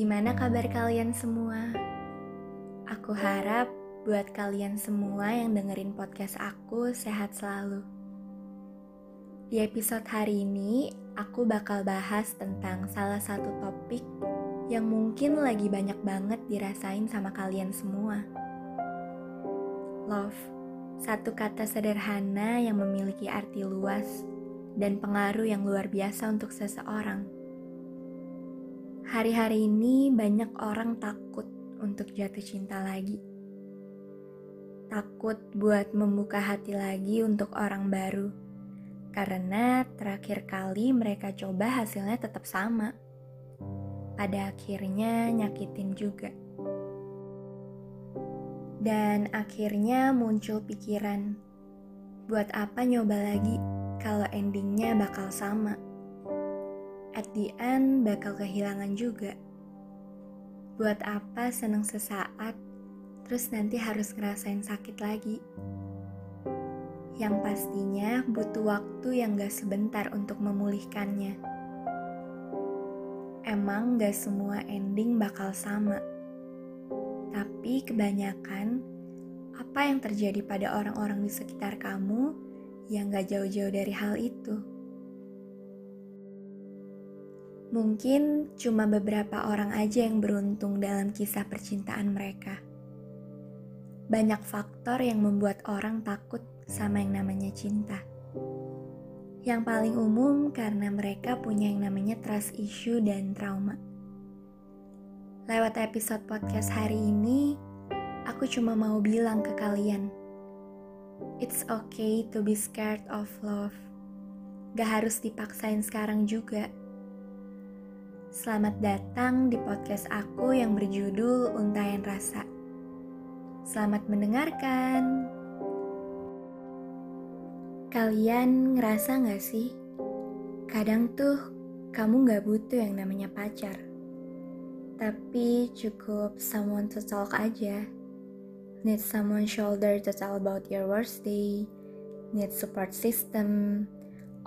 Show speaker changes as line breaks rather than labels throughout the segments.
gimana kabar kalian semua? Aku harap buat kalian semua yang dengerin podcast aku sehat selalu. Di episode hari ini, aku bakal bahas tentang salah satu topik yang mungkin lagi banyak banget dirasain sama kalian semua. Love, satu kata sederhana yang memiliki arti luas dan pengaruh yang luar biasa untuk seseorang. Hari-hari ini banyak orang takut untuk jatuh cinta lagi takut buat membuka hati lagi untuk orang baru. Karena terakhir kali mereka coba hasilnya tetap sama. Pada akhirnya nyakitin juga. Dan akhirnya muncul pikiran, buat apa nyoba lagi kalau endingnya bakal sama? At the end bakal kehilangan juga. Buat apa seneng sesaat terus nanti harus ngerasain sakit lagi. Yang pastinya butuh waktu yang gak sebentar untuk memulihkannya. Emang gak semua ending bakal sama. Tapi kebanyakan, apa yang terjadi pada orang-orang di sekitar kamu yang gak jauh-jauh dari hal itu. Mungkin cuma beberapa orang aja yang beruntung dalam kisah percintaan mereka banyak faktor yang membuat orang takut sama yang namanya cinta. Yang paling umum karena mereka punya yang namanya trust issue dan trauma. Lewat episode podcast hari ini, aku cuma mau bilang ke kalian, it's okay to be scared of love. Gak harus dipaksain sekarang juga. Selamat datang di podcast aku yang berjudul Untayan Rasa. Selamat mendengarkan. Kalian ngerasa gak sih? Kadang tuh kamu gak butuh yang namanya pacar. Tapi cukup someone to talk aja. Need someone shoulder to tell about your worst day. Need support system.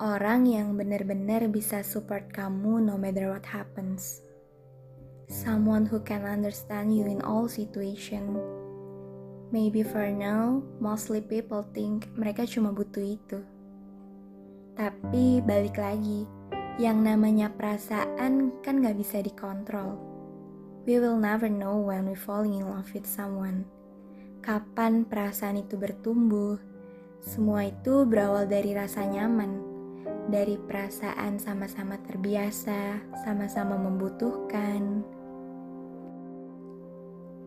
Orang yang benar-benar bisa support kamu no matter what happens. Someone who can understand you in all situation Maybe for now, mostly people think mereka cuma butuh itu. Tapi balik lagi, yang namanya perasaan kan gak bisa dikontrol. We will never know when we falling in love with someone. Kapan perasaan itu bertumbuh? Semua itu berawal dari rasa nyaman, dari perasaan sama-sama terbiasa, sama-sama membutuhkan,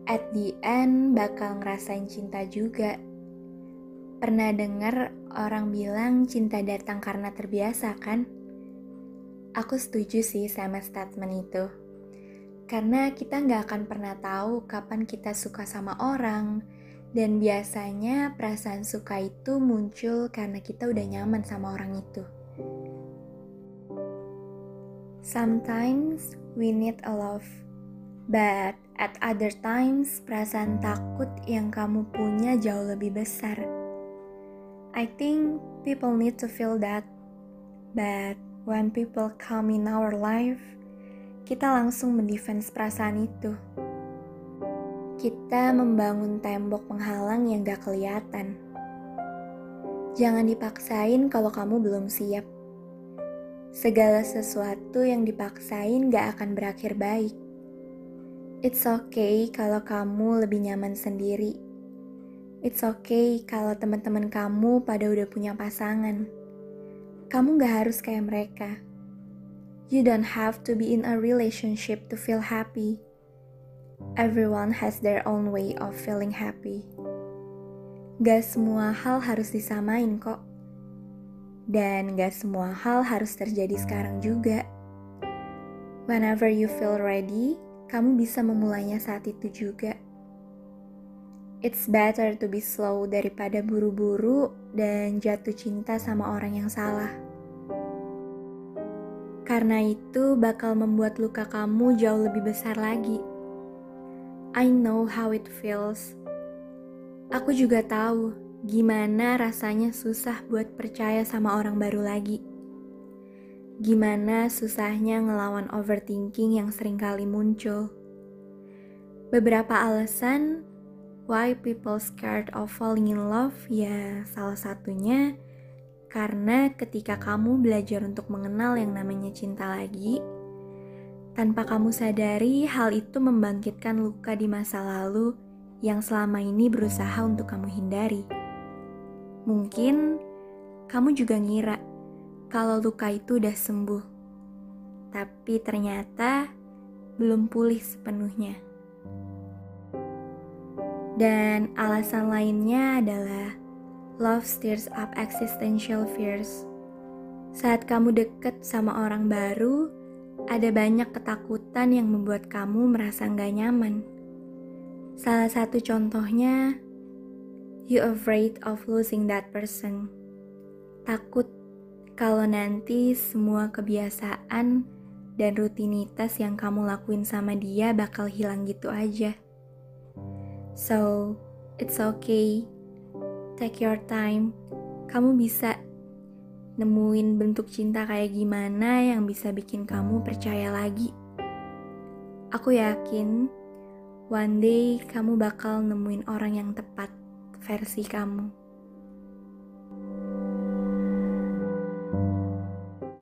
at the end bakal ngerasain cinta juga. Pernah dengar orang bilang cinta datang karena terbiasa kan? Aku setuju sih sama statement itu. Karena kita nggak akan pernah tahu kapan kita suka sama orang, dan biasanya perasaan suka itu muncul karena kita udah nyaman sama orang itu. Sometimes we need a love, but At other times, perasaan takut yang kamu punya jauh lebih besar. I think people need to feel that. But when people come in our life, kita langsung mendefense perasaan itu. Kita membangun tembok penghalang yang gak kelihatan. Jangan dipaksain kalau kamu belum siap. Segala sesuatu yang dipaksain gak akan berakhir baik. It's okay kalau kamu lebih nyaman sendiri. It's okay kalau teman-teman kamu pada udah punya pasangan. Kamu gak harus kayak mereka. You don't have to be in a relationship to feel happy. Everyone has their own way of feeling happy. Gak semua hal harus disamain kok. Dan gak semua hal harus terjadi sekarang juga. Whenever you feel ready, kamu bisa memulainya saat itu juga. It's better to be slow daripada buru-buru dan jatuh cinta sama orang yang salah. Karena itu bakal membuat luka kamu jauh lebih besar lagi. I know how it feels. Aku juga tahu gimana rasanya susah buat percaya sama orang baru lagi. Gimana susahnya ngelawan overthinking yang sering kali muncul. Beberapa alasan why people scared of falling in love ya salah satunya karena ketika kamu belajar untuk mengenal yang namanya cinta lagi, tanpa kamu sadari hal itu membangkitkan luka di masa lalu yang selama ini berusaha untuk kamu hindari. Mungkin kamu juga ngira kalau luka itu udah sembuh, tapi ternyata belum pulih sepenuhnya. Dan alasan lainnya adalah love stirs up existential fears. Saat kamu deket sama orang baru, ada banyak ketakutan yang membuat kamu merasa nggak nyaman. Salah satu contohnya, You afraid of losing that person. Takut kalau nanti semua kebiasaan dan rutinitas yang kamu lakuin sama dia bakal hilang gitu aja. So, it's okay. Take your time. Kamu bisa nemuin bentuk cinta kayak gimana yang bisa bikin kamu percaya lagi. Aku yakin one day kamu bakal nemuin orang yang tepat versi kamu.